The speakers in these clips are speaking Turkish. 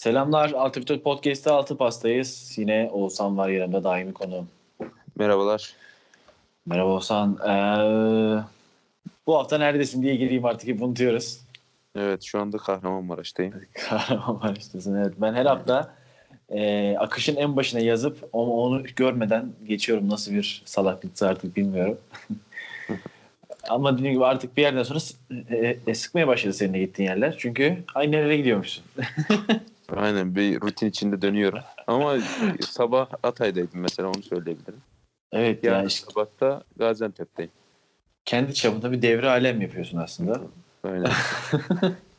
Selamlar. Altı Bitot Podcast'te Altı Pastayız. Yine Oğuzhan var yanımda daimi konuğum. Merhabalar. Merhaba Oğuzhan. Ee, bu hafta neredesin diye gireyim artık hep unutuyoruz. Evet şu anda Kahramanmaraş'tayım. Kahramanmaraş'tasın evet. Ben her hafta e, akışın en başına yazıp onu, onu görmeden geçiyorum. Nasıl bir salaklıksa artık bilmiyorum. Ama dediğim gibi artık bir yerden sonra e, e, sıkmaya başladı seninle gittiğin yerler. Çünkü aynı nereye gidiyormuşsun. Aynen bir rutin içinde dönüyorum. Ama sabah Hatay'daydım mesela onu söyleyebilirim. Evet Yarın yani işte sabah da Gaziantep'teyim. kendi çapında bir devre alem yapıyorsun aslında. Aynen.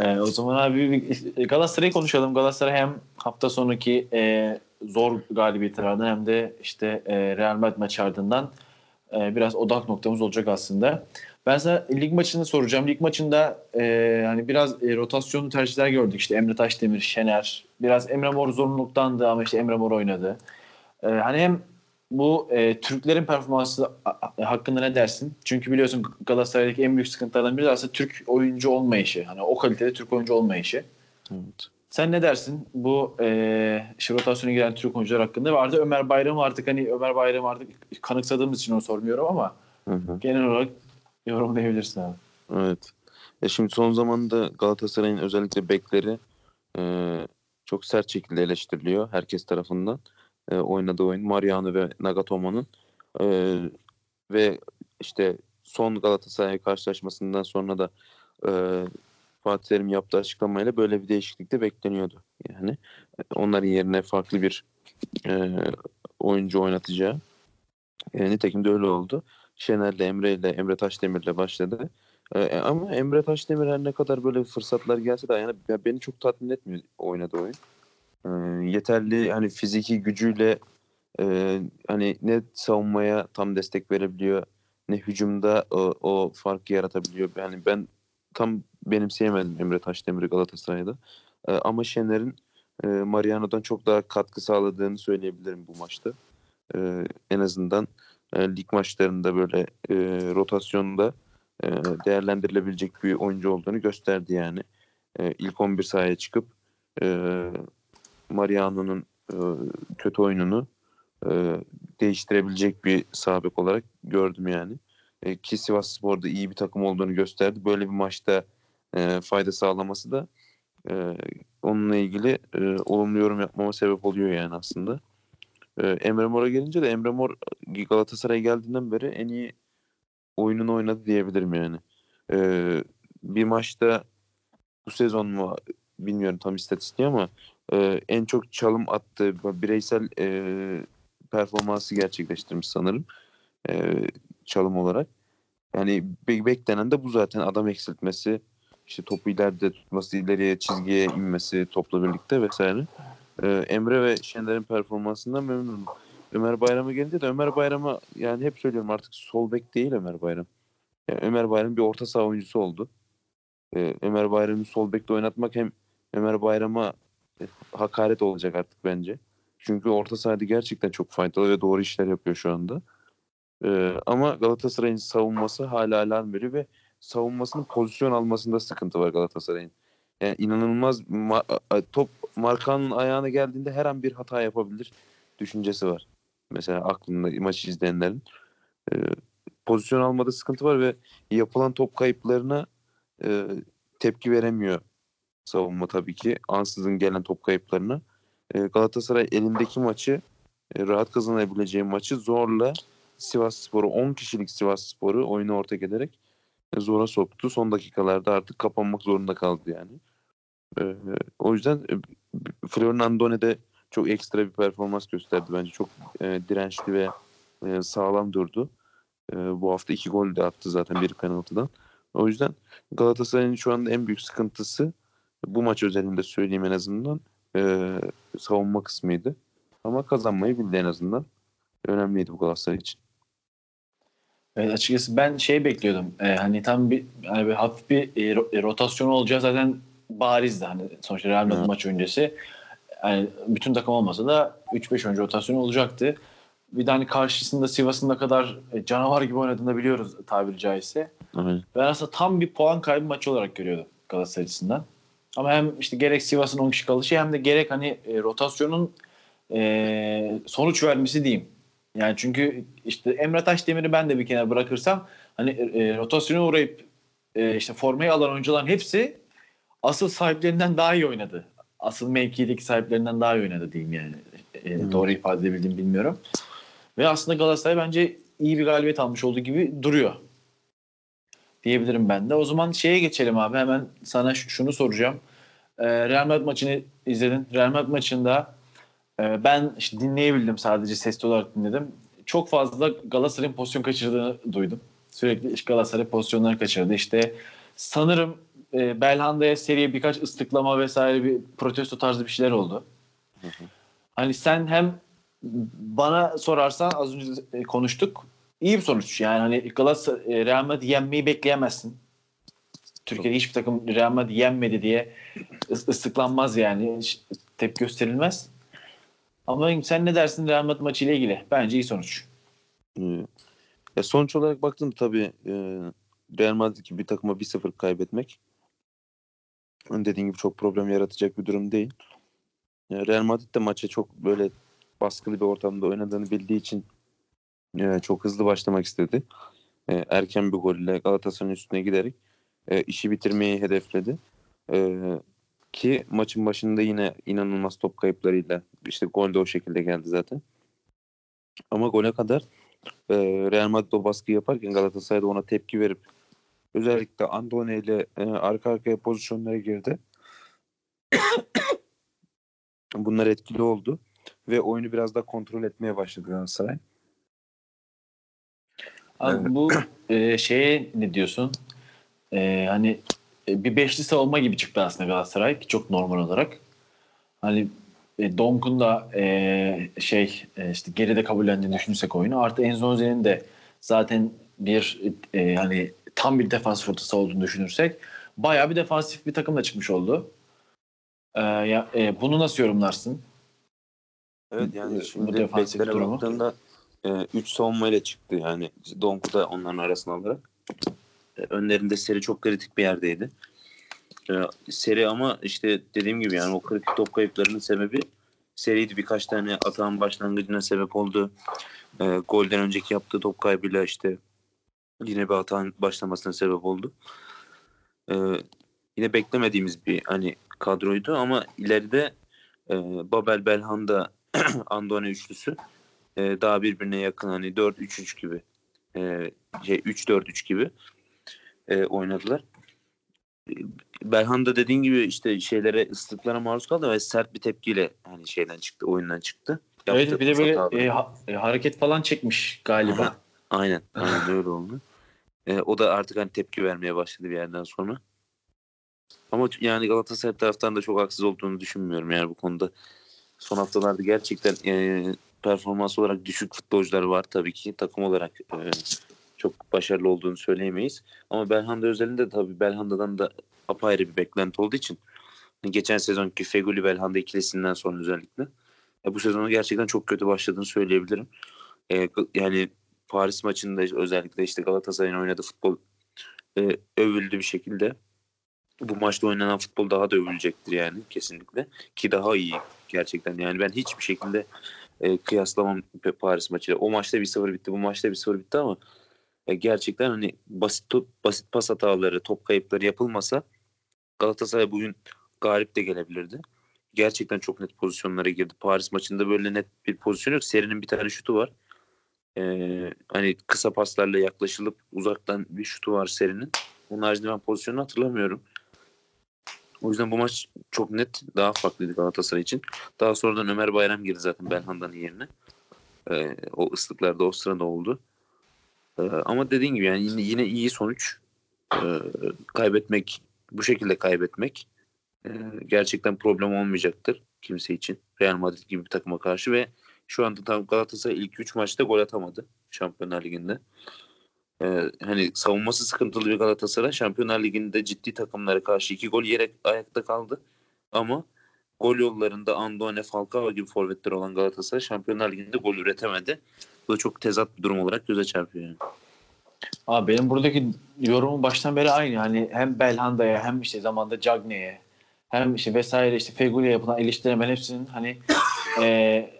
Ee, o zaman abi bir- Galatasaray'ı konuşalım. Galatasaray hem hafta sonraki e, zor galibiyetlerden hem de işte e, Real Madrid maçı ardından e, biraz odak noktamız olacak aslında. Ben sana lig maçını soracağım. Lig maçında e, hani biraz e, rotasyonlu tercihler gördük. İşte Emre Taşdemir, Şener. Biraz Emre Mor zorunluluktandı ama işte Emre Mor oynadı. E, hani hem bu e, Türklerin performansı hakkında ne dersin? Çünkü biliyorsun Galatasaray'daki en büyük sıkıntılardan biri aslında Türk oyuncu olmayışı. Hani o kalitede Türk oyuncu olmayışı. evet. Sen ne dersin bu e, işte rotasyona giren Türk oyuncular hakkında? Ve artık Ömer Bayram artık hani Ömer Bayram artık kanıksadığımız için onu sormuyorum ama Hı hı. genel olarak yorumlayabilirsin abi. Evet. E şimdi son zamanda Galatasaray'ın özellikle bekleri e, çok sert şekilde eleştiriliyor herkes tarafından. E, oynadığı oyun Mariano ve Nagatomo'nun E, ve işte son Galatasaray karşılaşmasından sonra da e, Fatih Terim yaptığı açıklamayla böyle bir değişiklik de bekleniyordu. Yani e, onların yerine farklı bir e, oyuncu oynatacağı. E, nitekim de öyle oldu. Şener'le Emre ile Emre Taşdemir'le başladı. Ee, ama Emre Taşdemir her ne kadar böyle fırsatlar gelse de yani ya beni çok tatmin etmiyor oynadığı oyun. Ee, yeterli hani fiziki gücüyle e, hani ne savunmaya tam destek verebiliyor ne hücumda o, o farkı yaratabiliyor. Yani ben tam benimseyemedim Emre Taşdemir'i Galatasaray'da. Ee, ama Şener'in e, Mariano'dan çok daha katkı sağladığını söyleyebilirim bu maçta. Ee, en azından e, lig maçlarında böyle e, rotasyonda e, değerlendirilebilecek bir oyuncu olduğunu gösterdi yani. E, ilk 11 sahaya çıkıp e, Mariano'nun e, kötü oyununu e, değiştirebilecek bir sabek olarak gördüm yani. E, ki Sivas Spor'da iyi bir takım olduğunu gösterdi. Böyle bir maçta e, fayda sağlaması da e, onunla ilgili e, olumlu yorum yapmama sebep oluyor yani aslında. E, Emre Mor'a gelince de Emre Mor Galatasaray'a geldiğinden beri en iyi oyununu oynadı diyebilirim yani. Ee, bir maçta bu sezon mu bilmiyorum tam istatistiği ama e, en çok çalım attığı bireysel e, performansı gerçekleştirmiş sanırım. E, çalım olarak. Yani be- beklenen de bu zaten adam eksiltmesi, işte topu ileride tutması, ileriye çizgiye inmesi topla birlikte vesaire. E, Emre ve Şener'in performansından memnunum. Ömer Bayram'a gelince de Ömer Bayram'a yani hep söylüyorum artık sol bek değil Ömer Bayram. Yani Ömer Bayram bir orta saha oyuncusu oldu. Ee, Ömer Bayram'ı sol bekte oynatmak hem Ömer Bayram'a e, hakaret olacak artık bence. Çünkü orta sahada gerçekten çok faydalı ve doğru işler yapıyor şu anda. Ee, ama Galatasaray'ın savunması hala alarm veriyor ve savunmasının pozisyon almasında sıkıntı var Galatasaray'ın. Yani inanılmaz top markanın ayağına geldiğinde her an bir hata yapabilir düşüncesi var. Mesela aklında maçı izleyenlerin. Ee, pozisyon almada sıkıntı var ve yapılan top kayıplarına e, tepki veremiyor savunma tabii ki. Ansızın gelen top kayıplarına. E, Galatasaray elindeki maçı e, rahat kazanabileceği maçı zorla Sivas Sporu 10 kişilik Sivas Sporu oyunu ortak ederek e, zora soktu. Son dakikalarda artık kapanmak zorunda kaldı yani. E, o yüzden e, Florian Andone de çok ekstra bir performans gösterdi bence. Çok e, dirençli ve e, sağlam durdu. E, bu hafta iki gol de attı zaten bir penaltıdan. O yüzden Galatasaray'ın şu anda en büyük sıkıntısı bu maç özelinde söyleyeyim en azından e, savunma kısmıydı. Ama kazanmayı bildi en azından. Önemliydi bu Galatasaray için. Evet, açıkçası ben şey bekliyordum. Ee, hani tam bir hani bir hafif bir e, e, rotasyon olacağı zaten barizdi. Hani sonuçta Real Madrid Evet. maç öncesi. Yani bütün takım olmasa da 3-5 oyuncu rotasyon olacaktı. Bir de hani karşısında Sivas'ın ne kadar e, canavar gibi oynadığını biliyoruz tabiri caizse. Aynen. Ben aslında tam bir puan kaybı maçı olarak görüyordum Galatasaray açısından. Ama hem işte gerek Sivas'ın 10 kişi kalışı hem de gerek hani e, rotasyonun e, sonuç vermesi diyeyim. Yani çünkü işte Emre Taşdemir'i ben de bir kenara bırakırsam hani e, rotasyona uğrayıp e, işte formayı alan oyuncuların hepsi asıl sahiplerinden daha iyi oynadı. Asıl mevkideki sahiplerinden daha iyi oynadı diyeyim yani. E, hmm. Doğru ifade edebildim bilmiyorum. Ve aslında Galatasaray bence iyi bir galibiyet almış olduğu gibi duruyor. Diyebilirim ben de. O zaman şeye geçelim abi. Hemen sana şunu soracağım. Ee, Real Madrid maçını izledin. Real Madrid maçında e, ben işte dinleyebildim sadece sesli olarak dinledim. Çok fazla Galatasaray'ın pozisyon kaçırdığını duydum. Sürekli Galatasaray pozisyonları kaçırdı. İşte sanırım e, Belhanda'ya seriye birkaç ıslıklama vesaire bir protesto tarzı bir şeyler oldu. Hı hı. Hani sen hem bana sorarsan az önce e, konuştuk. İyi bir sonuç. Yani hani Galatasaray e, Real Madrid yenmeyi bekleyemezsin. Türkiye'de hiçbir takım Real Madrid yenmedi diye ıslıklanmaz yani. Tepki gösterilmez. Ama sen ne dersin Real Madrid maçı ile ilgili? Bence iyi sonuç. Ya sonuç olarak baktım tabii e, Real Madrid gibi bir takıma 1-0 kaybetmek dediğin gibi çok problem yaratacak bir durum değil. Real Madrid de maça çok böyle baskılı bir ortamda oynadığını bildiği için e, çok hızlı başlamak istedi. E, erken bir golle Galatasaray'ın üstüne giderek e, işi bitirmeyi hedefledi. Ki maçın başında yine inanılmaz top kayıplarıyla işte gol de o şekilde geldi zaten. Ama gole kadar Real Madrid o baskı yaparken Galatasaray da ona tepki verip özellikle Andone ile e, arka arkaya pozisyonlara girdi. Bunlar etkili oldu ve oyunu biraz daha kontrol etmeye başladı Galatasaray. Abi evet. bu e, şeye ne diyorsun? E, hani e, bir beşli savunma gibi çıktı aslında Galatasaray ki çok normal olarak. Hani e, Donk'un da e, şey e, işte geride kabullendiğini düşünürsek oyunu artı Enzonzi'nin de zaten bir e, hani tam bir defans rotası olduğunu düşünürsek bayağı bir defansif bir takımla çıkmış oldu. E, ya, e, bunu nasıl yorumlarsın? Evet yani şimdi beklere baktığında 3 e, savunma ile çıktı yani Donku da onların arasına alarak. E, önlerinde seri çok kritik bir yerdeydi. E, seri ama işte dediğim gibi yani o kritik top kayıplarının sebebi seriydi. Birkaç tane atağın başlangıcına sebep oldu. E, golden önceki yaptığı top kaybıyla işte yine bir atağın başlamasına sebep oldu. E, yine beklemediğimiz bir hani kadroydu ama ileride e, Babel Belhanda Andone üçlüsü e, daha birbirine yakın hani 4-3-3 gibi e, şey 3-4-3 gibi e, oynadılar. Belhanda dediğin gibi işte şeylere ıslıklara maruz kaldı ve sert bir tepkiyle hani şeyden çıktı, oyundan çıktı. Yaptı, evet bir de böyle e, ha, e, hareket falan çekmiş galiba. Aha, aynen, aynen öyle oldu. E, o da artık hani tepki vermeye başladı bir yerden sonra. Ama yani Galatasaray taraftan da çok haksız olduğunu düşünmüyorum yani bu konuda. Son haftalarda gerçekten e, performans olarak düşük futbolcular var tabii ki. Takım olarak e, çok başarılı olduğunu söyleyemeyiz. Ama Belhanda özelinde tabii Belhanda'dan da apayrı bir beklenti olduğu için hani geçen sezonki Feguli Belhanda ikilisinden sonra özellikle e, bu sezonu gerçekten çok kötü başladığını söyleyebilirim. E, yani Paris maçında özellikle işte Galatasaray'ın oynadığı futbol e, övüldü bir şekilde. Bu maçta oynanan futbol daha da övülecektir yani kesinlikle. Ki daha iyi gerçekten. Yani ben hiçbir şekilde e, kıyaslamam Paris maçıyla. O maçta 1-0 bitti, bu maçta 1-0 bitti ama e, gerçekten hani basit basit pas hataları, top kayıpları yapılmasa Galatasaray bugün galip de gelebilirdi. Gerçekten çok net pozisyonlara girdi. Paris maçında böyle net bir pozisyon yok. Serinin bir tane şutu var. Ee, hani kısa paslarla yaklaşılıp uzaktan bir şutu var serinin. Onun haricinde ben pozisyonu hatırlamıyorum. O yüzden bu maç çok net daha farklıydı Galatasaray için. Daha sonradan Ömer Bayram girdi zaten Belhanda'nın yerine. Ee, o ıslıklar da o sırada oldu. Ee, ama dediğin gibi yani yine, yine iyi sonuç. Ee, kaybetmek, bu şekilde kaybetmek e, gerçekten problem olmayacaktır kimse için. Real Madrid gibi bir takıma karşı ve şu anda tam Galatasaray ilk 3 maçta gol atamadı Şampiyonlar Ligi'nde. Ee, hani savunması sıkıntılı bir Galatasaray Şampiyonlar Ligi'nde ciddi takımlara karşı iki gol yere ayakta kaldı. Ama gol yollarında Andone, Falcao gibi forvetler olan Galatasaray Şampiyonlar Ligi'nde gol üretemedi. Bu da çok tezat bir durum olarak göze çarpıyor yani. Abi benim buradaki yorumum baştan beri aynı. Hani hem Belhanda'ya hem işte zamanda Cagney'e hem işte vesaire işte Fegüli'ye yapılan eleştirilerin hepsinin hani e,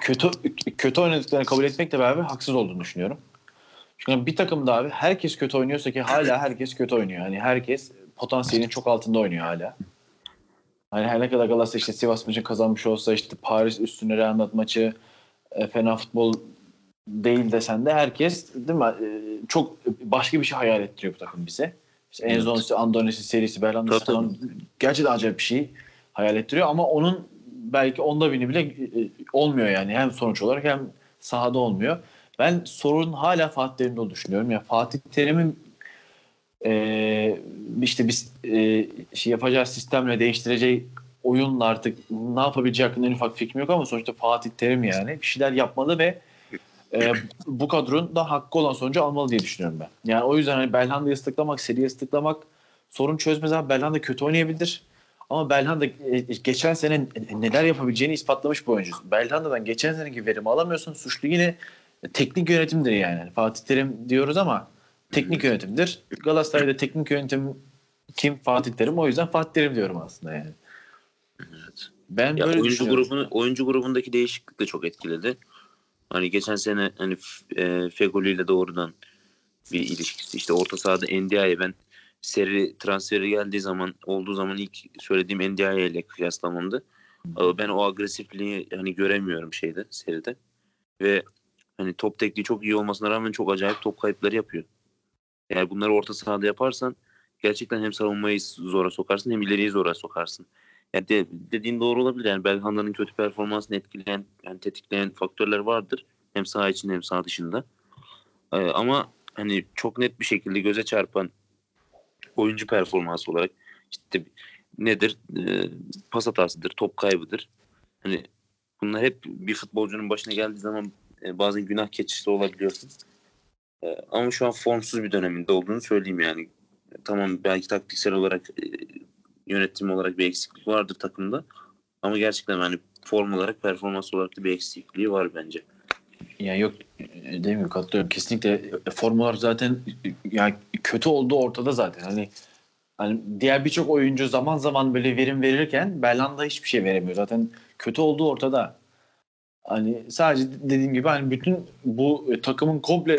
kötü kötü oynadıklarını kabul etmekle beraber haksız olduğunu düşünüyorum. Çünkü bir takımda abi herkes kötü oynuyorsa ki hala herkes kötü oynuyor. Hani herkes potansiyelin çok altında oynuyor hala. Hani her ne kadar Galatasaray işte Sivas maçı kazanmış olsa işte Paris üstüne Real Madrid maçı e, fena futbol değil desen de herkes değil mi? E, çok başka bir şey hayal ettiriyor bu takım bize. İşte evet. Enzonsi, Andonesi serisi, Belhanda'sı falan gerçekten acayip bir şey hayal ettiriyor ama onun belki onda bini bile e, olmuyor yani hem sonuç olarak hem sahada olmuyor. Ben sorun hala Fatih Terim'de düşünüyorum. Ya Fatih Terim'in e, işte biz e, şey yapacağı sistemle değiştireceği oyunla artık ne yapabileceği hakkında en ufak fikrim yok ama sonuçta Fatih Terim yani bir şeyler yapmalı ve e, bu kadronun da hakkı olan sonucu almalı diye düşünüyorum ben. Yani o yüzden hani Belhanda'yı ıslıklamak, seriyi ıslıklamak sorun çözmez abi. Belhanda kötü oynayabilir. Ama Belhanda e, geçen sene neler yapabileceğini ispatlamış bir oyuncu. Belhanda'dan geçen seneki verimi alamıyorsun. Suçlu yine teknik yönetimdir yani. Fatih Terim diyoruz ama teknik yönetimdir. Galatasaray'da teknik yönetim kim? Fatih Terim. O yüzden Fatih Terim diyorum aslında yani. Evet. Ben ya böyle oyuncu grubunu oyuncu grubundaki değişiklik de çok etkiledi. Hani geçen sene hani e, Fegoli ile doğrudan bir ilişkisi. İşte orta sahada Ndiaye ben seri transferi geldiği zaman olduğu zaman ilk söylediğim Ndiaye ile kıyaslamamdı. Ben o agresifliği hani göremiyorum şeyde seride. Ve hani top tekniği çok iyi olmasına rağmen çok acayip top kayıpları yapıyor. Eğer bunları orta sahada yaparsan gerçekten hem savunmayı zora sokarsın hem ileriyi zora sokarsın. Yani de, dediğin doğru olabilir. Yani Belhanda'nın kötü performansını etkileyen, yani tetikleyen faktörler vardır. Hem saha içinde hem saha dışında. Ee, ama hani çok net bir şekilde göze çarpan oyuncu performansı olarak işte nedir? Ee, pas hatasıdır, top kaybıdır. Hani bunlar hep bir futbolcunun başına geldiği zaman e, bazen günah keçisi olabiliyorsun. E, ama şu an formsuz bir döneminde olduğunu söyleyeyim yani. Tamam belki taktiksel olarak e, yönetim olarak bir eksiklik vardır takımda. Ama gerçekten hani form olarak performans olarak da bir eksikliği var bence. Ya yok gibi katılıyorum. Kesinlikle form olarak zaten yani kötü olduğu ortada zaten. Hani hani diğer birçok oyuncu zaman zaman böyle verim verirken Belhanda hiçbir şey veremiyor. Zaten kötü olduğu ortada. Hani sadece dediğim gibi hani bütün bu e, takımın komple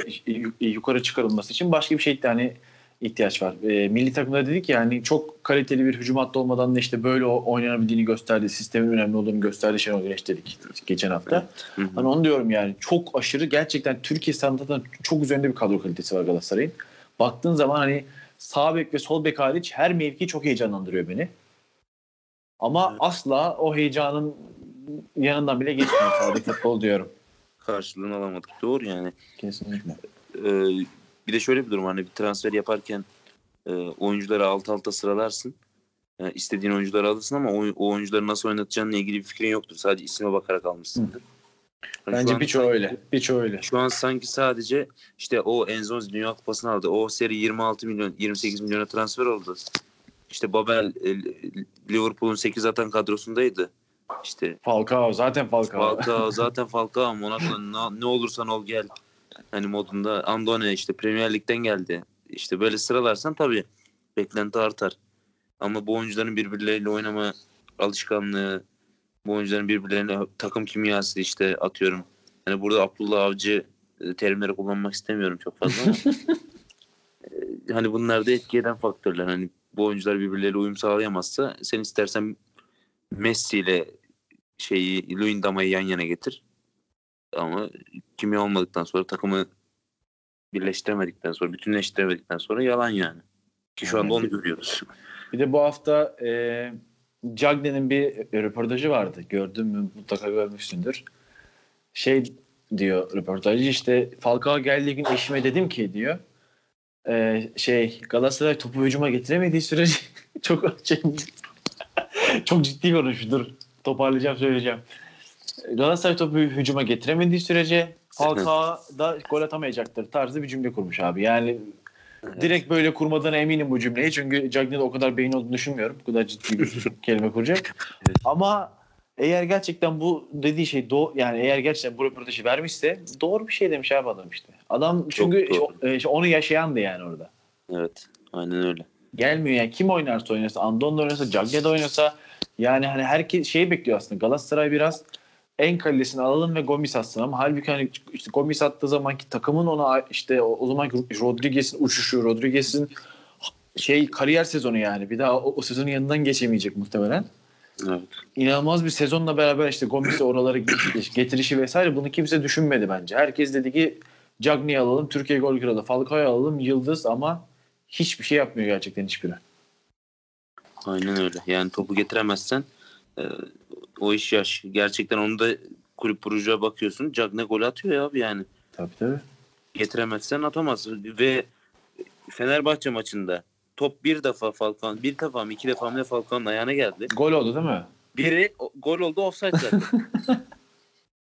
yukarı çıkarılması için başka bir şey hani ihtiyaç var. E, milli takımda dedik ya hani çok kaliteli bir hücum hattı olmadan da işte böyle oynanabildiğini gösterdi. Sistemin önemli olduğunu gösterdi Şenol Güneş dedik geçen hafta. Evet. Hani onu diyorum yani çok aşırı gerçekten Türkiye standartında çok üzerinde bir kadro kalitesi var Galatasaray'ın. Baktığın zaman hani sağ bek ve sol bek hariç her mevki çok heyecanlandırıyor beni. Ama evet. asla o heyecanın yanından bile geçmiyor sadece futbol diyorum. Karşılığını alamadık. Doğru yani. Kesinlikle. Ee, bir de şöyle bir durum hani bir transfer yaparken e, oyuncuları alt alta sıralarsın. Yani istediğin oyuncuları alırsın ama o, o oyuncuları nasıl oynatacağınla ilgili bir fikrin yoktur. Sadece isme bakarak almışsındır. Yani Bence birçoğu öyle. Birçoğu öyle. Şu an sanki sadece işte o Enzonzi Dünya Kupası'nı aldı. O seri 26 milyon 28 milyona transfer oldu. İşte Babel e, Liverpool'un 8 atan kadrosundaydı. İşte Falcao zaten Falcao. Falcao zaten Falcao Monaco'dan ne, ne olursan ol gel. Hani modunda Andone işte Premier Lig'den geldi. İşte böyle sıralarsan tabii beklenti artar. Ama bu oyuncuların birbirleriyle oynama alışkanlığı, bu oyuncuların birbirlerine takım kimyası işte atıyorum. Hani burada Abdullah Avcı e, terimleri kullanmak istemiyorum çok fazla ama e, hani bunlar da etki eden faktörler. Hani bu oyuncular birbirleriyle uyum sağlayamazsa sen istersen Messi ile şeyi Luyendama'yı yan yana getir. Ama kimya olmadıktan sonra takımı birleştiremedikten sonra, bütünleştiremedikten sonra yalan yani. Ki şu anda onu görüyoruz. Bir de bu hafta e, Cagney'in bir röportajı vardı. Gördün mü? Mutlaka görmüşsündür. Şey diyor röportajcı işte Falcao geldiği gün eşime dedim ki diyor e, şey Galatasaray topu hücuma getiremediği sürece çok şey, çok ciddi konuşuyor. Toparlayacağım söyleyeceğim. Galatasaray topu hücuma getiremediği sürece Falcao da gol atamayacaktır tarzı bir cümle kurmuş abi. Yani evet. direkt böyle kurmadığına eminim bu cümleyi. Çünkü Cagney'de o kadar beyin olduğunu düşünmüyorum. Bu kadar ciddi bir kelime kuracak. Evet. Ama eğer gerçekten bu dediği şey do yani eğer gerçekten bu röportajı vermişse doğru bir şey demiş abi adam işte. Adam çünkü e, onu yaşayandı yani orada. Evet. Aynen öyle. Gelmiyor yani. Kim oynarsa oynasa, Andon oynasa, Cagney de oynasa yani hani herkes şeyi bekliyor aslında. Galatasaray biraz en kalitesini alalım ve Gomis atsın ama halbuki hani işte Gomis attığı zamanki takımın ona işte o, o zaman Rodriguez'in uçuşu, Rodriguez'in şey kariyer sezonu yani. Bir daha o, o sezonun yanından geçemeyecek muhtemelen. Evet. İnanılmaz bir sezonla beraber işte Gomis'i oralara getirişi vesaire bunu kimse düşünmedi bence. Herkes dedi ki Cagney'i alalım, Türkiye gol kralı, Falcao'yu alalım, Yıldız ama hiçbir şey yapmıyor gerçekten hiçbiri. Aynen öyle. Yani topu getiremezsen e, o iş yaş. Gerçekten onu da kulüp burucuya bakıyorsun. Cagney gol atıyor ya abi yani. Tabii tabii. Getiremezsen atamaz. Ve Fenerbahçe maçında top bir defa Falcao, bir defa mı iki defa mı Falcao'nun ayağına geldi. Gol oldu değil mi? Biri o, gol oldu offside zaten.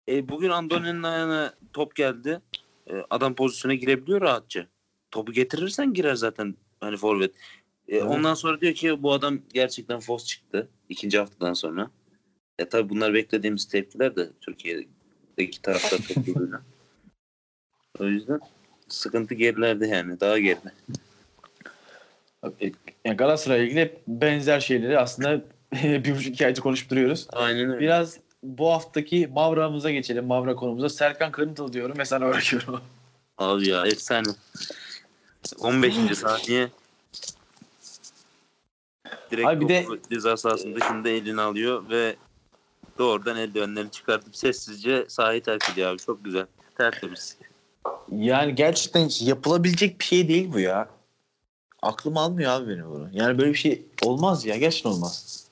e, bugün Andoni'nin ayağına top geldi. E, adam pozisyona girebiliyor rahatça. Topu getirirsen girer zaten hani forvet. E, evet. Ondan sonra diyor ki bu adam gerçekten fos çıktı ikinci haftadan sonra. Ya tabii bunlar beklediğimiz tepkiler de Türkiye'deki taraftar topluluğuyla. o yüzden sıkıntı gerilerde yani daha geride. Yani Galatasaray'la ilgili benzer şeyleri aslında bir buçuk iki aydır konuşup duruyoruz. Aynen öyle. Biraz bu haftaki Mavra'mıza geçelim. Mavra konumuza. Serkan Kırıntılı diyorum ve sana bırakıyorum. Abi ya efsane. 15. saniye direkt Abi bir de ceza sahasının dışında elini alıyor ve doğrudan eldivenlerini çıkartıp sessizce sahayı terk ediyor abi. Çok güzel. Tertemiz. Yani gerçekten yapılabilecek bir şey değil bu ya. Aklım almıyor abi benim bunu. Yani böyle bir şey olmaz ya. Gerçekten olmaz.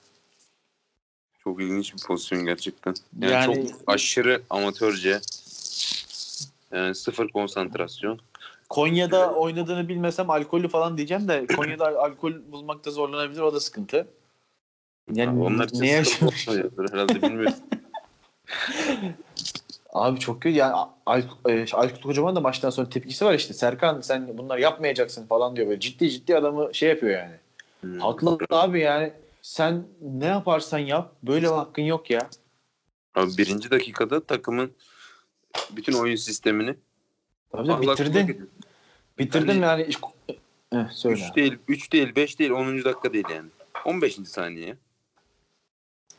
Çok ilginç bir pozisyon gerçekten. Yani, yani çok aşırı amatörce. Yani sıfır konsantrasyon. Konya'da oynadığını bilmesem alkollü falan diyeceğim de Konya'da alkol bulmakta zorlanabilir o da sıkıntı. Yani Abi onlar ne yaşamış? Herhalde bilmiyorum. Abi çok kötü. Yani Aykut, e, Aykut Kocaman da maçtan sonra tepkisi var işte. Serkan sen bunlar yapmayacaksın falan diyor. Böyle ciddi ciddi adamı şey yapıyor yani. Hmm. Haklı abi yani. Sen ne yaparsan yap. Böyle hakkın yok ya. Abi birinci dakikada takımın bütün oyun sistemini Tabii de bitirdin. Bitirdin yani, yani eh, söyle. 3 değil, 3 değil, 5 değil, 10. dakika değil yani. 15. saniye.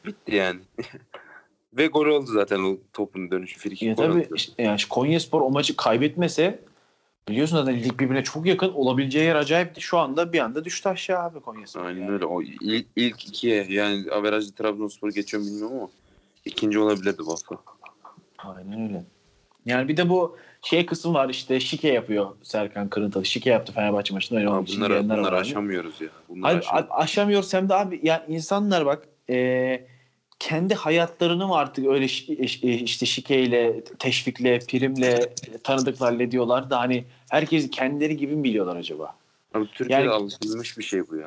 Bitti yani. Ve gol oldu zaten o topun dönüşü. Frikik ya tabii işte, yani Konya Spor o maçı kaybetmese biliyorsun zaten lig birbirine çok yakın olabileceği yer acayipti. Şu anda bir anda düştü aşağı abi Konya Spor. Aynen yani. öyle. O ilk, ilk ikiye yani averajlı Trabzonspor geçiyor bilmiyorum ama ikinci olabilirdi bu hafta. Aynen öyle. Yani bir de bu şey kısım var işte şike yapıyor Serkan Kırıntalı. Şike yaptı Fenerbahçe maçında. Öyle Abi bunları, bunları aşamıyoruz ya. Bunları Hayır, aşamıyoruz. aşamıyoruz hem de abi yani insanlar bak e, kendi hayatlarını mı artık öyle işte şikeyle, teşvikle, primle tanıdıkla hallediyorlar da hani herkes kendileri gibi mi biliyorlar acaba? Abi Türkiye'de yani, alışılmış bir şey bu ya.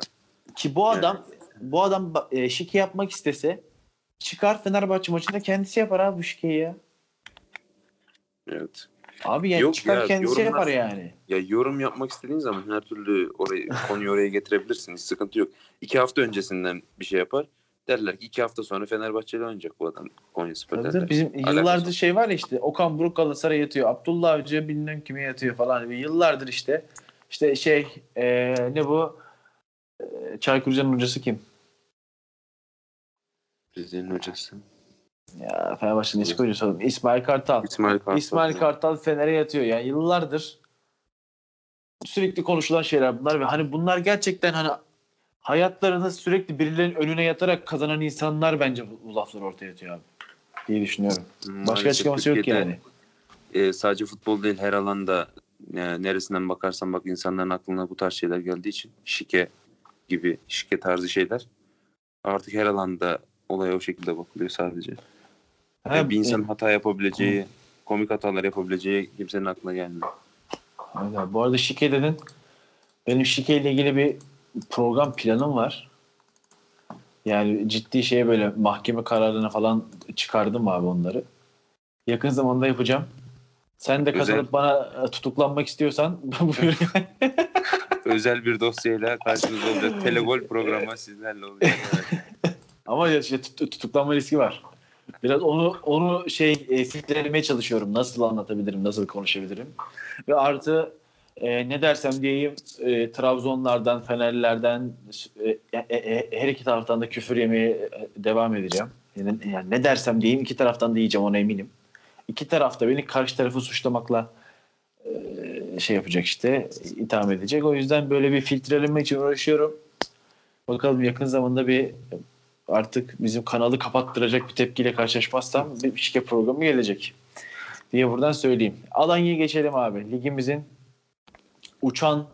Ki bu adam yani. bu adam e, şike yapmak istese çıkar Fenerbahçe maçında kendisi yapar abi bu şikeyi ya. Evet. Abi yani Yok çıkar ya, kendisi yapar yani. Ya yorum yapmak istediğin zaman her türlü orayı konuyu oraya getirebilirsin. Hiç sıkıntı yok. İki hafta öncesinden bir şey yapar. Derler ki iki hafta sonra Fenerbahçe'de oynayacak bu adam Konya Spor derler. Bizim Alakası yıllardır şey var ya işte Okan Buruk Galatasaray'a yatıyor. Abdullah Avcı bilmem kime yatıyor falan. Yıllardır işte işte şey ee, ne bu e, Çaykur Rize'nin hocası kim? Rize'nin hocası. Ya Fenerbahçe'nin eski oyuncusu oğlum. İsmail Kartal. İsmail Kartal. İsmail Kartal Fener'e yatıyor. Yani yıllardır sürekli konuşulan şeyler bunlar ve hani bunlar gerçekten hani hayatlarını sürekli birilerinin önüne yatarak kazanan insanlar bence bu, bu laflar ortaya atıyor abi. diye düşünüyorum. Maalesef Başka açıklaması yok yani. E, sadece futbol değil her alanda e, neresinden bakarsan bak insanların aklına bu tarz şeyler geldiği için şike gibi şike tarzı şeyler artık her alanda olaya o şekilde bakılıyor sadece. Yani bir insan hata yapabileceği, komik hatalar yapabileceği kimsenin aklına gelmiyor. Aynen. Bu arada şike dedin. Benim şike ile ilgili bir program planım var. Yani ciddi şeye böyle mahkeme kararına falan çıkardım abi onları. Yakın zamanda yapacağım. Sen de katılıp Özel. bana e, tutuklanmak istiyorsan buyur. Özel bir dosyayla karşınızda olacak. Telegol programı sizlerle olacak. Ama ya işte tutuklanma riski var. Biraz onu onu şey e, filtrelemeye çalışıyorum. Nasıl anlatabilirim, nasıl konuşabilirim. Ve artı e, ne dersem diyeyim e, Trabzonlardan, Fenerlilerden e, e, e, her iki taraftan da küfür yemeye e, devam edeceğim. Yani, yani ne dersem diyeyim iki taraftan da yiyeceğim ona eminim. İki taraf da beni karşı tarafı suçlamakla e, şey yapacak işte itham edecek. O yüzden böyle bir filtreleme için uğraşıyorum. Bakalım yakın zamanda bir artık bizim kanalı kapattıracak bir tepkiyle karşılaşmazsam bir şike programı gelecek diye buradan söyleyeyim. Alanya'ya geçelim abi. Ligimizin uçan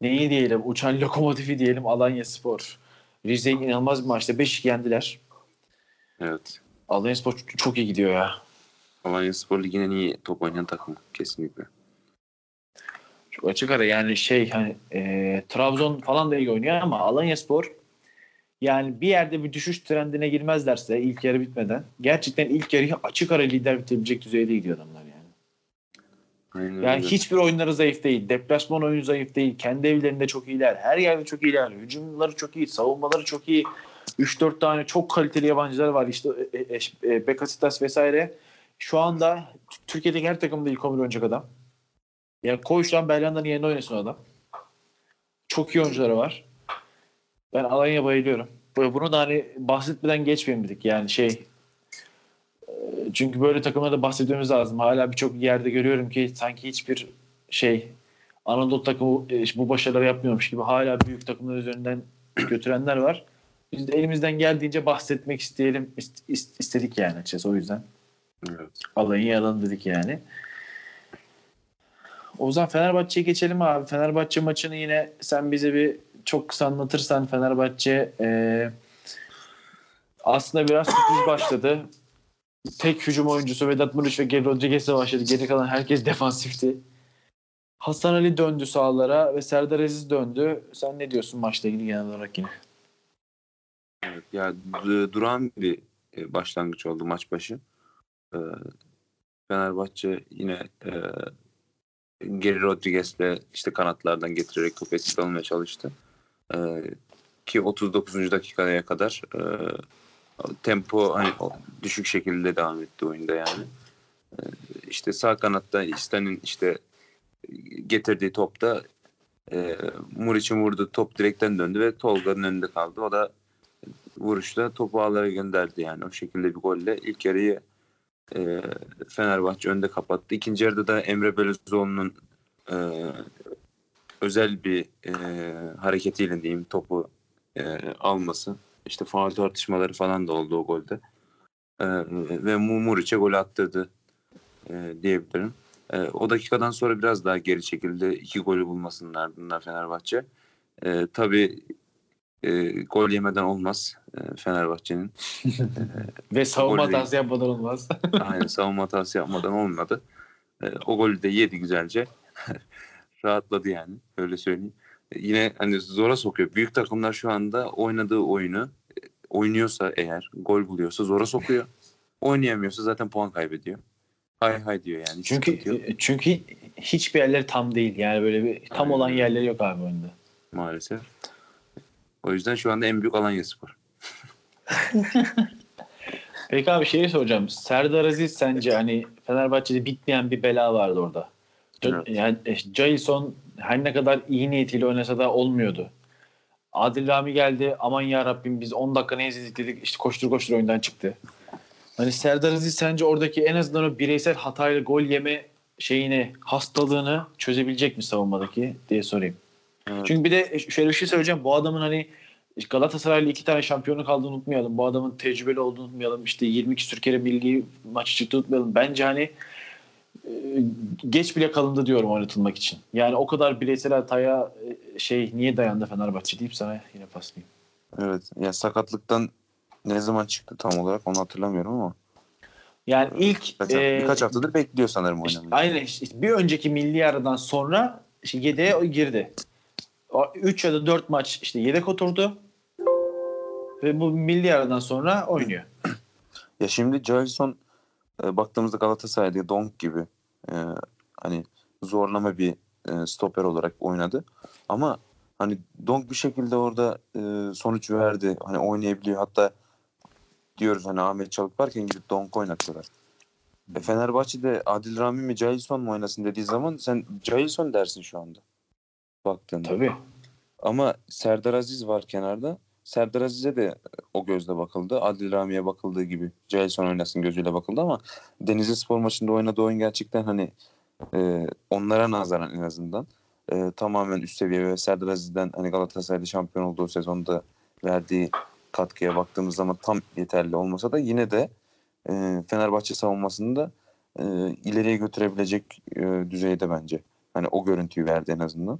neyi diyelim? Uçan lokomotifi diyelim Alanya Spor. Rize'yi inanılmaz bir maçta 5 yendiler. Evet. Alanya Spor çok iyi gidiyor ya. Alanya Spor Ligi'nin en iyi top oynayan takım kesinlikle. Çok açık ara yani şey hani e, Trabzon falan da iyi oynuyor ama Alanya Spor yani bir yerde bir düşüş trendine girmezlerse ilk yarı bitmeden gerçekten ilk yarıyı açık ara lider bitebilecek düzeyde gidiyor adamlar. Aynen Yani öyle. hiçbir oyunları zayıf değil. Deplasman oyunu zayıf değil. Kendi evlerinde çok iyiler. Her yerde çok iyiler. Hücumları çok iyi. Savunmaları çok iyi. 3-4 tane çok kaliteli yabancılar var. İşte e, e, e, Bekasitas vesaire. Şu anda Türkiye'deki her takımda ilk 11 oynayacak adam. Yani koy şu an Belhanda'nın yerine oynasın adam. Çok iyi oyuncuları var. Ben Alanya'ya bayılıyorum. Bunu da hani bahsetmeden geçmeyelim dedik. Yani şey çünkü böyle takımlarda bahsetmemiz lazım. Hala birçok yerde görüyorum ki sanki hiçbir şey Anadolu takımı e, bu başarıları yapmıyormuş gibi hala büyük takımlar üzerinden götürenler var. Biz de elimizden geldiğince bahsetmek isteyelim ist- ist- istedik yani açıkçası o yüzden. Evet. Alayı alalım dedik yani. O zaman Fenerbahçe'ye geçelim abi. Fenerbahçe maçını yine sen bize bir çok kısa anlatırsan Fenerbahçe e, aslında biraz sürpriz başladı. Tek hücum oyuncusu Vedat Muriç ve Geri Rodriguez'le başladı. Geri kalan herkes defansifti. Hasan Ali döndü sahalara ve Serdar Aziz döndü. Sen ne diyorsun maçla ilgili genel olarak yine? Evet. Ya du- duran bir e, başlangıç oldu maç başı. Ee, Fenerbahçe yine e, Geri Rodriguez'le işte kanatlardan getirerek topu almaya çalıştı. Ee, ki 39. dakikaya kadar e, tempo hani düşük şekilde devam etti oyunda yani. Ee, işte sağ kanatta İsten'in işte getirdiği topta e, Muriç'in vurduğu top direkten döndü ve Tolga'nın önünde kaldı. O da vuruşla topu ağlara gönderdi yani o şekilde bir golle. ilk yarıyı e, Fenerbahçe önde kapattı. İkinci yarıda da Emre Belözoğlu'nun e, özel bir e, hareketiyle diyeyim topu e, alması. İşte faul tartışmaları falan da oldu o golde. E, ve Mu- Muriç'e gol attırdı e, diyebilirim. E, o dakikadan sonra biraz daha geri çekildi. İki golü bulmasının ardından Fenerbahçe. E, tabii e, gol yemeden olmaz e, Fenerbahçe'nin. Ve savunma hatası yapmadan olmaz. Aynen savunma hatası yapmadan olmadı. E, o golü de yedi güzelce. Rahatladı yani öyle söyleyeyim. E, yine hani zora sokuyor. Büyük takımlar şu anda oynadığı oyunu oynuyorsa eğer gol buluyorsa zora sokuyor. Oynayamıyorsa zaten puan kaybediyor. Hay hay diyor yani. hiç çünkü çünkü hiçbir yerleri tam değil. Yani böyle bir tam Aynen olan yerleri yok abi oyunda. maalesef. O yüzden şu anda en büyük Alanya Spor. Peki abi şeyi soracağım. Serdar Aziz sence hani Fenerbahçe'de bitmeyen bir bela vardı orada. Evet. Yani e, Jailson her ne kadar iyi niyetiyle oynasa da olmuyordu. Adil Rami geldi. Aman ya Rabbim biz 10 dakika ne izledik dedik. İşte koştur koştur oyundan çıktı. Hani Serdar Aziz sence oradaki en azından o bireysel hatayla gol yeme şeyini, hastalığını çözebilecek mi savunmadaki diye sorayım. Evet. Çünkü bir de şöyle bir şey söyleyeceğim. Bu adamın hani Galatasaray'la iki tane şampiyonluk aldığını unutmayalım. Bu adamın tecrübeli olduğunu unutmayalım. İşte 20 küsür kere milli maçı çıktı unutmayalım. Bence hani e, geç bile kalındı diyorum oynatılmak için. Yani o kadar bireysel hataya şey niye dayandı Fenerbahçe deyip sana yine paslayayım. Evet. Ya sakatlıktan ne zaman çıktı tam olarak onu hatırlamıyorum ama. Yani ilk Zaten e, birkaç haftadır bekliyor sanırım işte, oynamayı. aynen işte bir önceki milli aradan sonra işte yedeğe girdi. 3 ya da 4 maç işte yedek oturdu. Ve bu milli aradan sonra oynuyor. Ya şimdi Joelson e, baktığımızda Galatasaray'da Donk gibi e, hani zorlama bir e, stoper olarak oynadı. Ama hani Donk bir şekilde orada e, sonuç verdi. Hani oynayabiliyor. Hatta diyoruz hani Ahmet Çalık varken gidip Donk oynatıyorlar. E, Fenerbahçe'de Adil Rami mi Jailson mu oynasın dediği zaman sen Jailson dersin şu anda. Baktığında. Tabii. Ama Serdar Aziz var kenarda. Serdar Aziz'e de o gözle bakıldı. Adil Rami'ye bakıldığı gibi Jailson oynasın gözüyle bakıldı ama Denizli Spor maçında oynadığı oyun gerçekten hani e, onlara nazaran en azından e, tamamen üst seviye ve Serdar Aziz'den hani Galatasaray'da şampiyon olduğu sezonda verdiği katkıya baktığımız zaman tam yeterli olmasa da yine de e, Fenerbahçe savunmasında e, ileriye götürebilecek e, düzeyde bence. Hani o görüntüyü verdi en azından.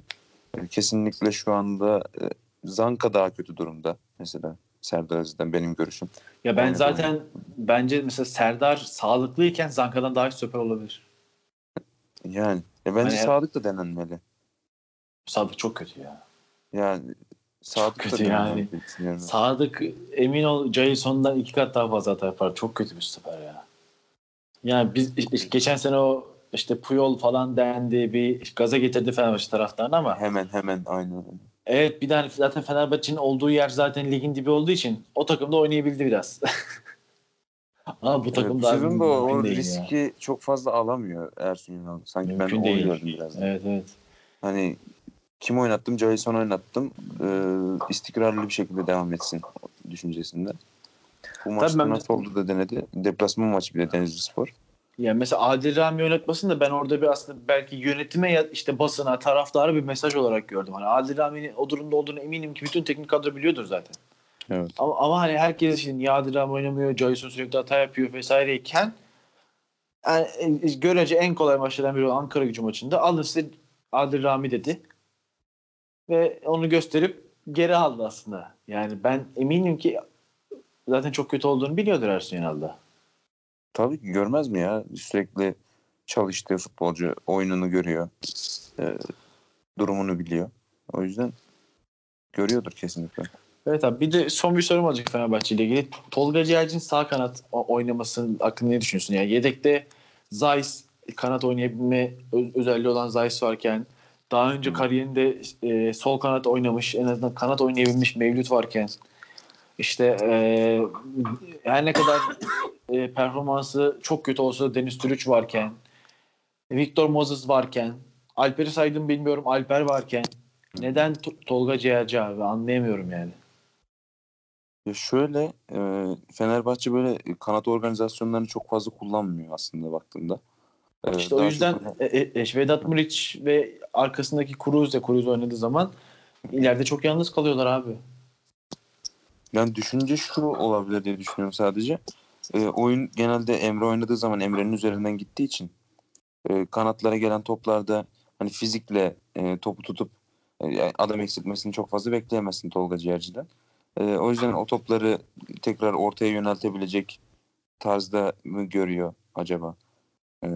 E, kesinlikle şu anda e, Zanka daha kötü durumda mesela Serdar Aziz'den benim görüşüm. Ya ben Aynen zaten bence mesela Serdar sağlıklıyken Zanka'dan daha iyi stoper olabilir. Yani e, bence Hani- Sadık da denenmeli. Sadık çok kötü ya. Yani Sadık da kötü yani. düşünüyorum. Sadık emin ol Jason'dan iki kat daha fazla hata yapar. Çok kötü bir stoper ya. Yani biz geçen sene o işte Puyol falan dendi bir gaza getirdi Fenerbahçe taraftarını ama Hemen hemen aynen. evet bir tane zaten Fenerbahçe'nin olduğu yer zaten ligin dibi olduğu için o takımda oynayabildi biraz. ama bu takım Evet, bu daha sezon da o mümkün değil ya. riski çok fazla alamıyor Ersun Yanal. Sanki Mümkün ben değil. gördüm biraz. Evet evet. Hani kim oynattım? Jason oynattım. Ee, istikrarlı bir şekilde devam etsin düşüncesinde. Bu maçta ben- nasıl oldu da denedi. Deplasman maçı bir de Denizli Spor. Yani mesela Adil Rami yönetmesin de ben orada bir aslında belki yönetime ya işte basına, taraftara bir mesaj olarak gördüm. Hani Adil Rami'nin o durumda olduğunu eminim ki bütün teknik kadro biliyordur zaten. Evet. Ama, ama hani herkes şimdi ya Adil Rami oynamıyor, Jason sürekli hata yapıyor vesaireyken yani e, görece en kolay maçlardan biri olan Ankara gücü maçında alın size Adil Rami dedi. Ve onu gösterip geri aldı aslında. Yani ben eminim ki zaten çok kötü olduğunu biliyordur Ersun Yanal'da. Tabii ki görmez mi ya? Sürekli çalıştığı futbolcu oyununu görüyor. Ee, durumunu biliyor. O yüzden görüyordur kesinlikle. Evet abi bir de son bir sorum olacak Fenerbahçe ile ilgili. Tolga Ciğerci'nin sağ kanat oynamasının hakkında ne düşünüyorsun? Yani yedekte Zeiss kanat oynayabilme özelliği olan Zeiss varken daha önce kariyerinde e, sol kanat oynamış en azından kanat oynayabilmiş Mevlüt varken işte e, her ne kadar e, performansı çok kötü olsa Deniz Türüç varken Victor Moses varken Alper'i saydım bilmiyorum Alper varken neden To- Tolga Ciğerci abi anlayamıyorum yani. Ya şöyle e, Fenerbahçe böyle kanat organizasyonlarını çok fazla kullanmıyor aslında baktığında. E, İşte o yüzden çok- e, e, e, Vedat Muriç ve arkasındaki Cruz de Cruz oynadığı zaman ileride çok yalnız kalıyorlar abi. Yani düşünce şu olabilir diye düşünüyorum sadece. E, oyun genelde Emre oynadığı zaman Emre'nin üzerinden gittiği için e, kanatlara gelen toplarda hani fizikle e, topu tutup e, adam eksiltmesini çok fazla bekleyemezsin Tolga Ciğerci'den. E, o yüzden o topları tekrar ortaya yöneltebilecek tarzda mı görüyor acaba? E,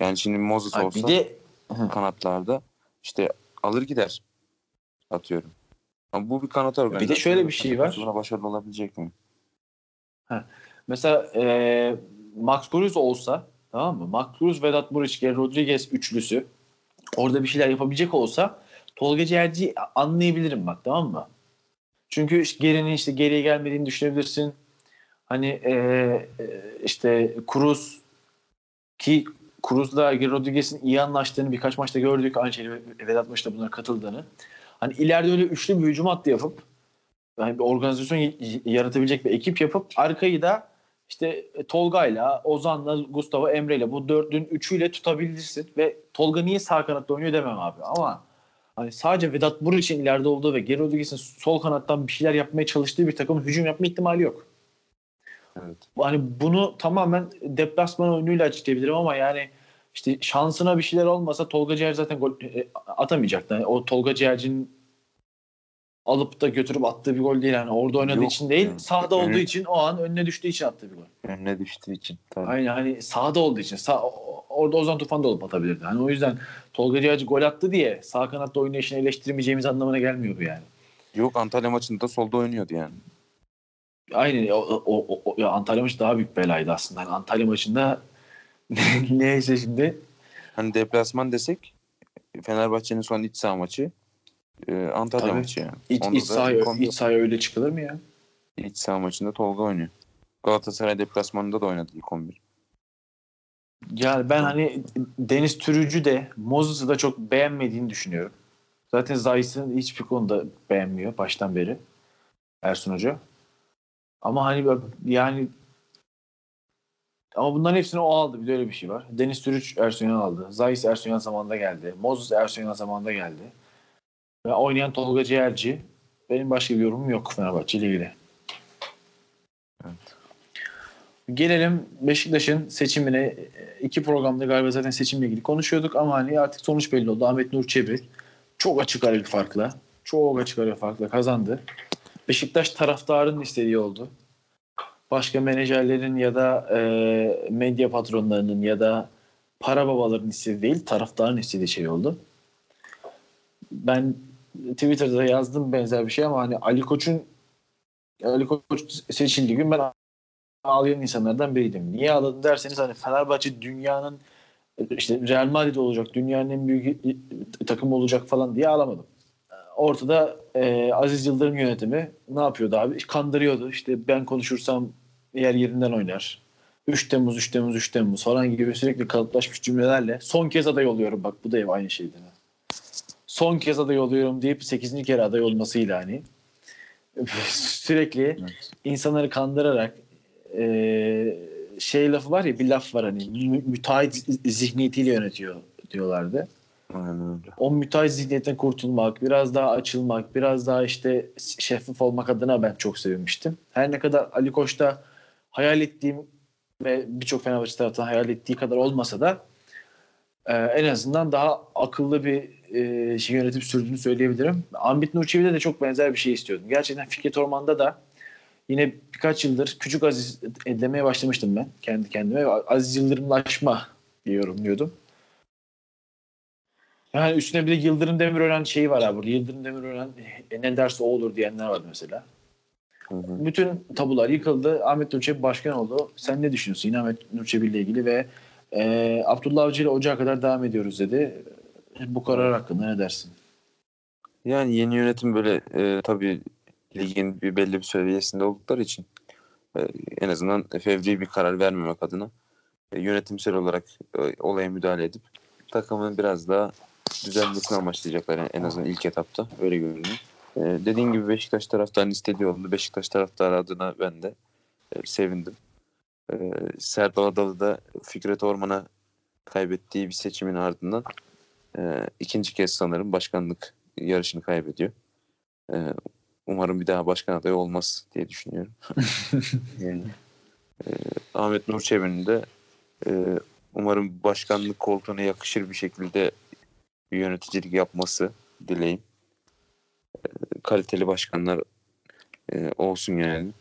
yani şimdi Moses Abi olsa bir de kanatlarda işte alır gider atıyorum. Ama bu bir kanat organizasyonu. şöyle bir şey var. Buna başarılı olabilecek mi? mesela e, Max Cruz olsa tamam mı? Max Cruz, Vedat Muriç, Rodriguez üçlüsü orada bir şeyler yapabilecek olsa Tolga Ciğerci'yi anlayabilirim bak tamam mı? Çünkü gerinin işte geriye gelmediğini düşünebilirsin. Hani e, e, işte Cruz ki Cruz'la Rodriguez'in iyi anlaştığını birkaç maçta gördük. Aynı Vedat de bunlara katıldığını. Hani ileride öyle üçlü bir hücum hattı yapıp yani bir organizasyon yaratabilecek bir ekip yapıp arkayı da işte Tolga'yla, Ozan'la, Gustavo Emre'yle bu dördün üçüyle tutabilirsin ve Tolga niye sağ kanatta oynuyor demem abi ama hani sadece Vedat Muriç'in ileride olduğu ve Geri Rodriguez'in sol kanattan bir şeyler yapmaya çalıştığı bir takım hücum yapma ihtimali yok. Evet. Hani bunu tamamen deplasman oyunuyla açıklayabilirim ama yani işte şansına bir şeyler olmasa Tolga Ciğer zaten gol e, atamayacaktı. Yani o Tolga Ciğerci'nin alıp da götürüp attığı bir gol değil. Yani orada oynadığı Yok. için değil, Yani. sahada olduğu Evet. için o an önüne düştüğü için attığı bir gol. Önüne düştüğü için. Tabii. Aynen hani sahada olduğu için. Sağ, orada Ozan Tufan da olup atabilirdi. Hani o yüzden Tolga Ciğerci gol attı diye sağ kanatta oynayışını eleştirmeyeceğimiz anlamına gelmiyor bu yani. Yok Antalya maçında solda oynuyordu yani. Aynen o, o, o, o- ya Antalya maçı daha büyük belaydı aslında. Yani Antalya maçında neyse şimdi Hani deplasman desek Fenerbahçe'nin son iç saha maçı e, Antalya Tabii. maçı yani. iç, Onda iç, sahaya, kombi- iç sahaya öyle çıkılır mı ya? iç saha maçında Tolga oynuyor. Galatasaray deplasmanında da oynadı ilk 11. Yani ben hani Deniz Türücü de Moses'ı da çok beğenmediğini düşünüyorum. Zaten Zayis'in hiçbir konuda beğenmiyor baştan beri Ersun Hoca. Ama hani yani ama bunların hepsini o aldı. Bir de öyle bir şey var. Deniz Türüç Ersun aldı. Zayis Ersun zamanında geldi. Moses Ersun zamanında geldi. Ve oynayan Tolga Ciğerci. Benim başka bir yorumum yok Fenerbahçe ile ilgili. Evet. Gelelim Beşiktaş'ın seçimine. iki programda galiba zaten seçimle ilgili konuşuyorduk ama hani artık sonuç belli oldu. Ahmet Nur Çebi çok açık ara bir farkla, çok açık ara bir farkla kazandı. Beşiktaş taraftarının istediği oldu. Başka menajerlerin ya da e, medya patronlarının ya da para babalarının istediği değil, taraftarın istediği şey oldu. Ben Twitter'da yazdım benzer bir şey ama hani Ali Koç'un Ali Koç seçildiği gün ben ağlayan insanlardan biriydim. Niye ağladım derseniz hani Fenerbahçe dünyanın işte Real Madrid olacak, dünyanın en büyük takım olacak falan diye ağlamadım. Ortada e, Aziz Yıldırım yönetimi ne yapıyordu abi? Kandırıyordu. İşte ben konuşursam yer yerinden oynar. 3 Temmuz, 3 Temmuz, 3 Temmuz falan gibi sürekli kalıplaşmış cümlelerle son kez aday oluyorum bak bu da ev aynı şeydi. Son kez aday oluyorum deyip 8. kere aday olmasıyla hani sürekli evet. insanları kandırarak e, şey lafı var ya bir laf var hani mü, müteahhit zihniyetiyle yönetiyor diyorlardı. Aynen öyle. O müteahhit zihniyetten kurtulmak, biraz daha açılmak, biraz daha işte şeffaf olmak adına ben çok sevinmiştim. Her ne kadar Ali Koç'ta hayal ettiğim ve birçok Fenerbahçe tarafından hayal ettiği kadar olmasa da e, en azından daha akıllı bir e, şey yönetim sürdüğünü söyleyebilirim. Ambit Nurçevi'de de çok benzer bir şey istiyordum. Gerçekten Fikret Orman'da da yine birkaç yıldır küçük Aziz demeye başlamıştım ben kendi kendime. Aziz Yıldırımlaşma diye yorumluyordum. Yani üstüne bir de Yıldırım Demirören şeyi var abi burada. Yıldırım Demirören e, ne derse o olur diyenler var mesela. Hı hı. Bütün tabular yıkıldı. Ahmet Nurçebi başkan oldu. Sen ne düşünüyorsun yine Ahmet Nurçebi ile ilgili ve e, Abdullah Avcı ile Ocağa kadar devam ediyoruz dedi. Bu karar hakkında ne dersin? Yani yeni yönetim böyle e, tabii ligin bir belli bir seviyesinde oldukları için e, en azından fevri bir karar vermemek adına e, yönetimsel olarak e, olaya müdahale edip takımın biraz daha düzenlemesini amaçlayacaklar en azından ilk etapta öyle görünüyor. E, dediğin gibi Beşiktaş taraftarının istediği oldu. Beşiktaş taraftarı adına ben de e, sevindim. E, Serdal Adalı da Fikret Orman'a kaybettiği bir seçimin ardından e, ikinci kez sanırım başkanlık yarışını kaybediyor. E, umarım bir daha başkan adayı olmaz diye düşünüyorum. yani, e, Ahmet Nur Çebi'nin de e, umarım başkanlık koltuğuna yakışır bir şekilde bir yöneticilik yapması dileğim. E, kaliteli başkanlar e, olsun yani.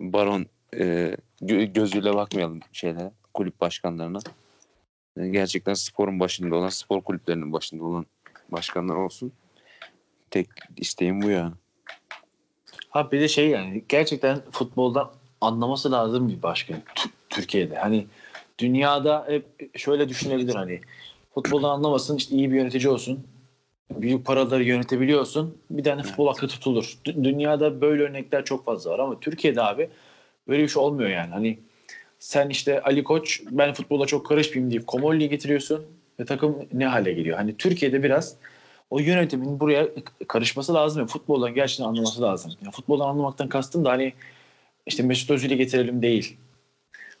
Baron e, gö- gözüyle bakmayalım şeylere, kulüp başkanlarına. Gerçekten sporun başında olan, spor kulüplerinin başında olan başkanlar olsun. Tek isteğim bu yani. Ha bir de şey yani gerçekten futboldan anlaması lazım bir başkan Türkiye'de. Hani dünyada hep şöyle düşünebilir hani futboldan anlamasın işte iyi bir yönetici olsun. Büyük paraları yönetebiliyorsun. Bir tane futbol hakkı tutulur. Dünyada böyle örnekler çok fazla var ama Türkiye'de abi böyle bir şey olmuyor yani. Hani sen işte Ali Koç ben futbola çok karışmayayım deyip Komolli'yi getiriyorsun ve takım ne hale geliyor. Hani Türkiye'de biraz o yönetimin buraya karışması lazım. Yani futboldan gerçekten anlaması lazım. Yani futboldan anlamaktan kastım da hani işte Mesut Özil'i getirelim değil.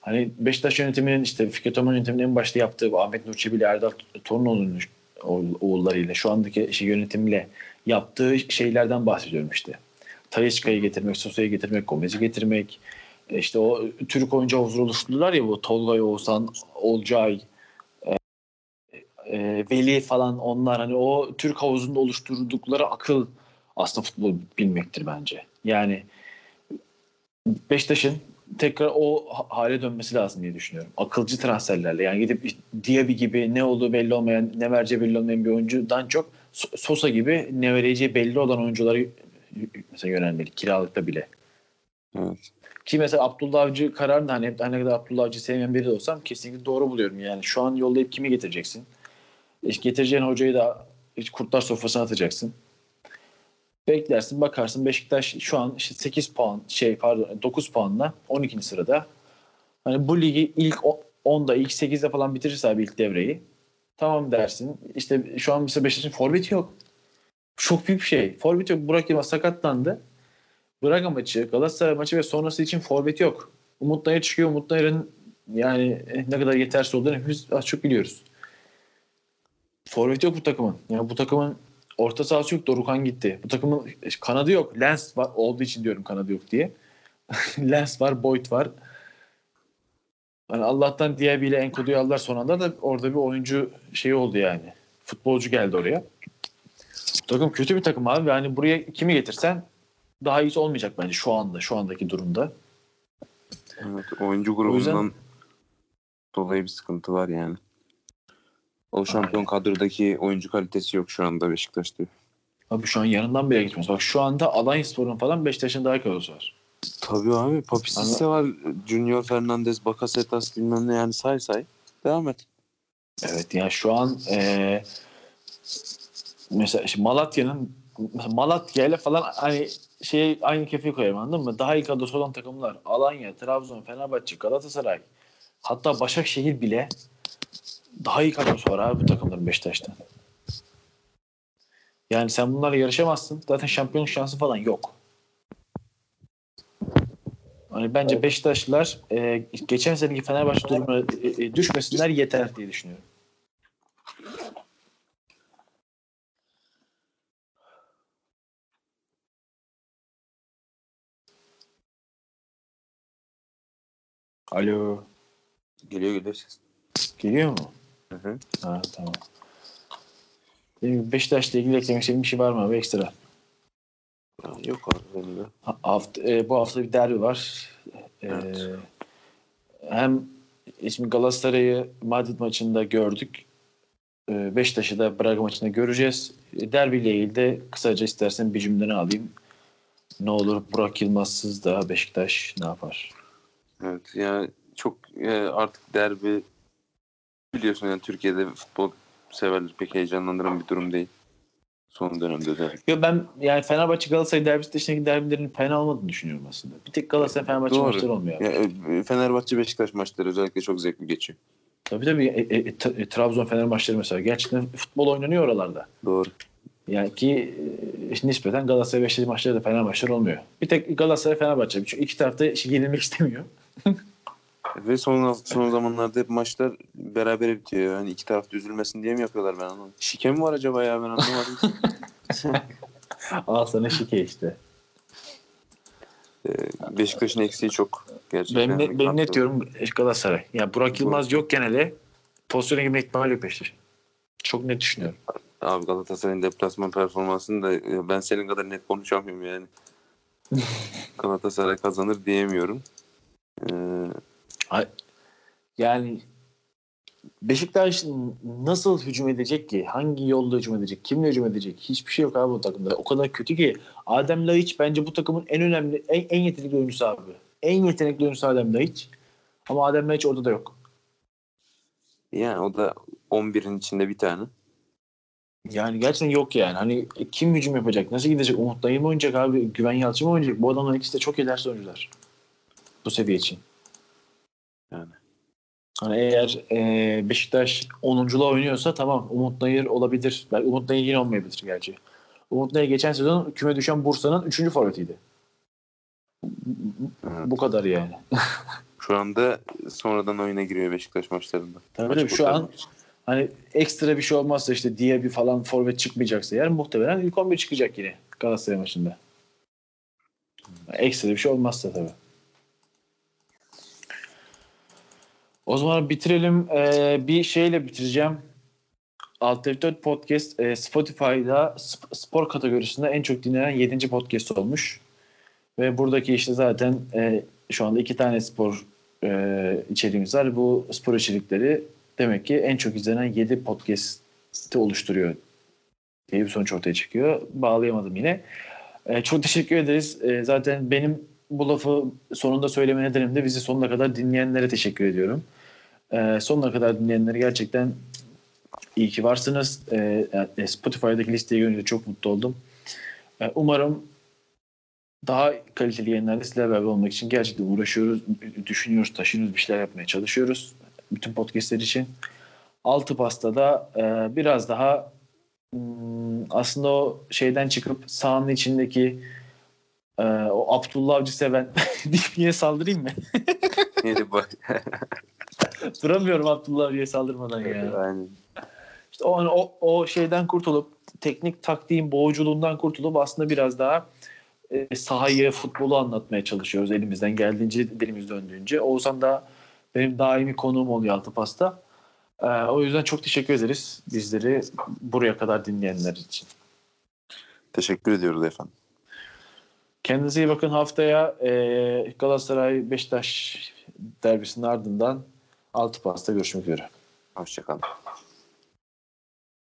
Hani Beşiktaş yönetiminin işte Fikret Orman yönetiminin en başta yaptığı bu Ahmet Nur Çebi Erdal Torunoğlu'nun oğullarıyla şu andaki şey yönetimle yaptığı şeylerden bahsediyorum işte. Talisca'yı getirmek, Sosa'yı getirmek, Gomez'i getirmek, işte o Türk oyuncu havuzu oluşturdular ya bu Tolga Oğuzhan, Olcay, e, e, Veli falan onlar hani o Türk havuzunda oluşturdukları akıl aslında futbol bilmektir bence. Yani Beşiktaş'ın tekrar o hale dönmesi lazım diye düşünüyorum. Akılcı transferlerle yani gidip Diaby gibi ne olduğu belli olmayan, ne vereceği belli olmayan bir oyuncudan çok Sosa gibi ne vereceği belli olan oyuncuları mesela yönelmeli kiralıkta bile. Evet. Ki mesela Abdullah Avcı kararını hani her ne kadar Abdullah Avcı sevmeyen biri de olsam kesinlikle doğru buluyorum. Yani şu an yollayıp kimi getireceksin? İşte getireceğin hocayı da hiç kurtlar sofrasına atacaksın. Beklersin bakarsın Beşiktaş şu an işte 8 puan şey pardon 9 puanla 12. sırada. Hani bu ligi ilk 10'da ilk 8'de falan bitirirse abi ilk devreyi tamam dersin. İşte şu an mesela Beşiktaş'ın forveti yok. Çok büyük bir şey. Forvet yok. Burak Yılmaz sakatlandı. Braga maçı, Galatasaray maçı ve sonrası için forvet yok. Umut Nayır çıkıyor. Umut Nayır'ın yani ne kadar yetersiz olduğunu hepimiz az çok biliyoruz. Forvet yok bu takımın. Yani bu takımın orta sahası yok. Dorukan gitti. Bu takımın kanadı yok. Lens var. Olduğu için diyorum kanadı yok diye. Lens var. Boyd var. Yani Allah'tan Diaby ile Enkodu'yu aldılar son anda da orada bir oyuncu şeyi oldu yani. Futbolcu geldi oraya. Bu takım kötü bir takım abi. Yani buraya kimi getirsen daha iyisi olmayacak bence şu anda. Şu andaki durumda. Evet, oyuncu grubundan yüzden... dolayı bir sıkıntı var yani. O şampiyon Aynen. kadrodaki oyuncu kalitesi yok şu anda Beşiktaş'ta. Abi şu an yanından bile gitmez. Bak şu anda Alanya Spor'un falan Beşiktaş'ın daha kadrosu var. Tabii abi. Papisis de var. Junior Fernandez, Bakasetas bilmem ne yani say say. Devam et. Evet yani şu an ee, mesela işte Malatya'nın Malatya ile falan hani şey aynı kefeye koyarım anladın mı? Daha iyi kadrosu olan takımlar Alanya, Trabzon, Fenerbahçe, Galatasaray hatta Başakşehir bile daha iyi kadrosu var abi bu takımların Beşiktaş'tan. Yani sen bunlarla yarışamazsın. Zaten şampiyonluk şansı falan yok. Hani bence Beşiktaşlılar e, geçen seneki Fenerbahçe durumuna e, e, düşmesinler yeter diye düşünüyorum. Alo. Geliyor geliyor ses. Geliyor mu? Hı hı. Ha, tamam. Beşiktaş'la ilgili eklemek istediğin bir şey var mı abi ekstra? Yok abi benim de. Hafta, e, bu hafta bir derbi var. E, evet. Hem ismi Galatasaray'ı Madrid maçında gördük. E, Beşiktaş'ı da Braga maçında göreceğiz. E, derbiyle ilgili de kısaca istersen bir cümleni alayım. Ne olur Burak Yılmaz'sız da Beşiktaş ne yapar? Evet yani çok e, artık derbi biliyorsun yani Türkiye'de futbol severler pek heyecanlandıran bir durum değil. Son dönemde özellikle. Yo ben yani Fenerbahçe Galatasaray derbisi dışındaki derbilerin fena olmadığını düşünüyorum aslında. Bir tek Galatasaray Fenerbahçe Doğru. maçları olmuyor. Ya, e, Fenerbahçe Beşiktaş maçları özellikle çok zevkli geçiyor. Tabii tabii. E, e, e, Trabzon Fener maçları mesela. Gerçekten futbol oynanıyor oralarda. Doğru. Yani ki e, nispeten Galatasaray Beşiktaş maçları da Fener maçları olmuyor. Bir tek Galatasaray Fenerbahçe. Çünkü iki tarafta yenilmek istemiyor. Ve son son zamanlarda hep maçlar beraber bitiyor. Yani iki taraf üzülmesin diye mi yapıyorlar ben anlamadım. Şike mi var acaba ya ben anlamadım. Al sana şike işte. Ee, Beşiktaş'ın eksiği çok. Gerçekten. Ben, ben net diyorum Galatasaray. Yani Burak Yılmaz yok genelde. Pozisyona girme ihtimali yok Beşiktaş'ın. Çok net düşünüyorum. Abi Galatasaray'ın deplasman performansını da ben senin kadar net konuşamıyorum yani. Galatasaray kazanır diyemiyorum. Ee, yani Beşiktaş nasıl hücum edecek ki? Hangi yolda hücum edecek? Kimle hücum edecek? Hiçbir şey yok abi bu takımda. O kadar kötü ki Adem Laiç bence bu takımın en önemli, en, en yetenekli oyuncusu abi. En yetenekli oyuncusu Adem Laiç. Ama Adem Laiç orada da yok. Yani o da 11'in içinde bir tane. Yani gerçekten yok yani. Hani kim hücum yapacak? Nasıl gidecek? Umut Dayı mı oynayacak abi? Güven Yalçın mı oynayacak? Bu adamlar ikisi de çok iyi ders oyuncular. Bu seviye için. Yani. Hani eğer e, Beşiktaş 10'unculuğa oynuyorsa tamam Umut Nayır olabilir. Belki Umut Nayır yine olmayabilir gerçi. Umut Nayır geçen sezon küme düşen Bursa'nın 3. forvetiydi. Evet. Bu kadar yani. şu anda sonradan oyuna giriyor Beşiktaş maçlarında. Tabii Maç şu an hani ekstra bir şey olmazsa işte diye bir falan forvet çıkmayacaksa eğer muhtemelen ilk 11 çıkacak yine Galatasaray maçında. Ekstra bir şey olmazsa tabii. O zaman bitirelim. Ee, bir şeyle bitireceğim. Alt F4 Podcast e, Spotify'da spor kategorisinde en çok dinlenen 7. podcast olmuş. Ve buradaki işte zaten e, şu anda iki tane spor e, içeriğimiz var. Bu spor içerikleri demek ki en çok izlenen 7 podcast'i oluşturuyor diye bir sonuç ortaya çıkıyor. Bağlayamadım yine. E, çok teşekkür ederiz. E, zaten benim bu lafı sonunda söyleme nedenim de bizi sonuna kadar dinleyenlere teşekkür ediyorum. E, sonuna kadar dinleyenlere gerçekten iyi ki varsınız. E, Spotify'daki listeyi görünce çok mutlu oldum. E, umarım daha kaliteli yayınlarda sizlerle beraber olmak için gerçekten uğraşıyoruz, düşünüyoruz, taşıyoruz, bir şeyler yapmaya çalışıyoruz. bütün podcastler için. Altı Pasta'da e, biraz daha hmm, aslında o şeyden çıkıp sahanın içindeki e, o Abdullah Avcı seven niye saldırayım mı? Yedi bak. Duramıyorum Abdullah Avcı'ya saldırmadan ya. Aynen. İşte o, o, o şeyden kurtulup teknik taktiğin boğuculuğundan kurtulup aslında biraz daha e, sahayı, futbolu anlatmaya çalışıyoruz elimizden geldiğince, dilimiz döndüğünce. Oğuzhan da benim daimi konuğum oluyor Altı Pasta. E, o yüzden çok teşekkür ederiz bizleri buraya kadar dinleyenler için. Teşekkür ediyoruz efendim. Kendinize iyi bakın. Haftaya e, Galatasaray Beşiktaş derbisinin ardından Altı Pasta görüşmek üzere. Hoşçakalın.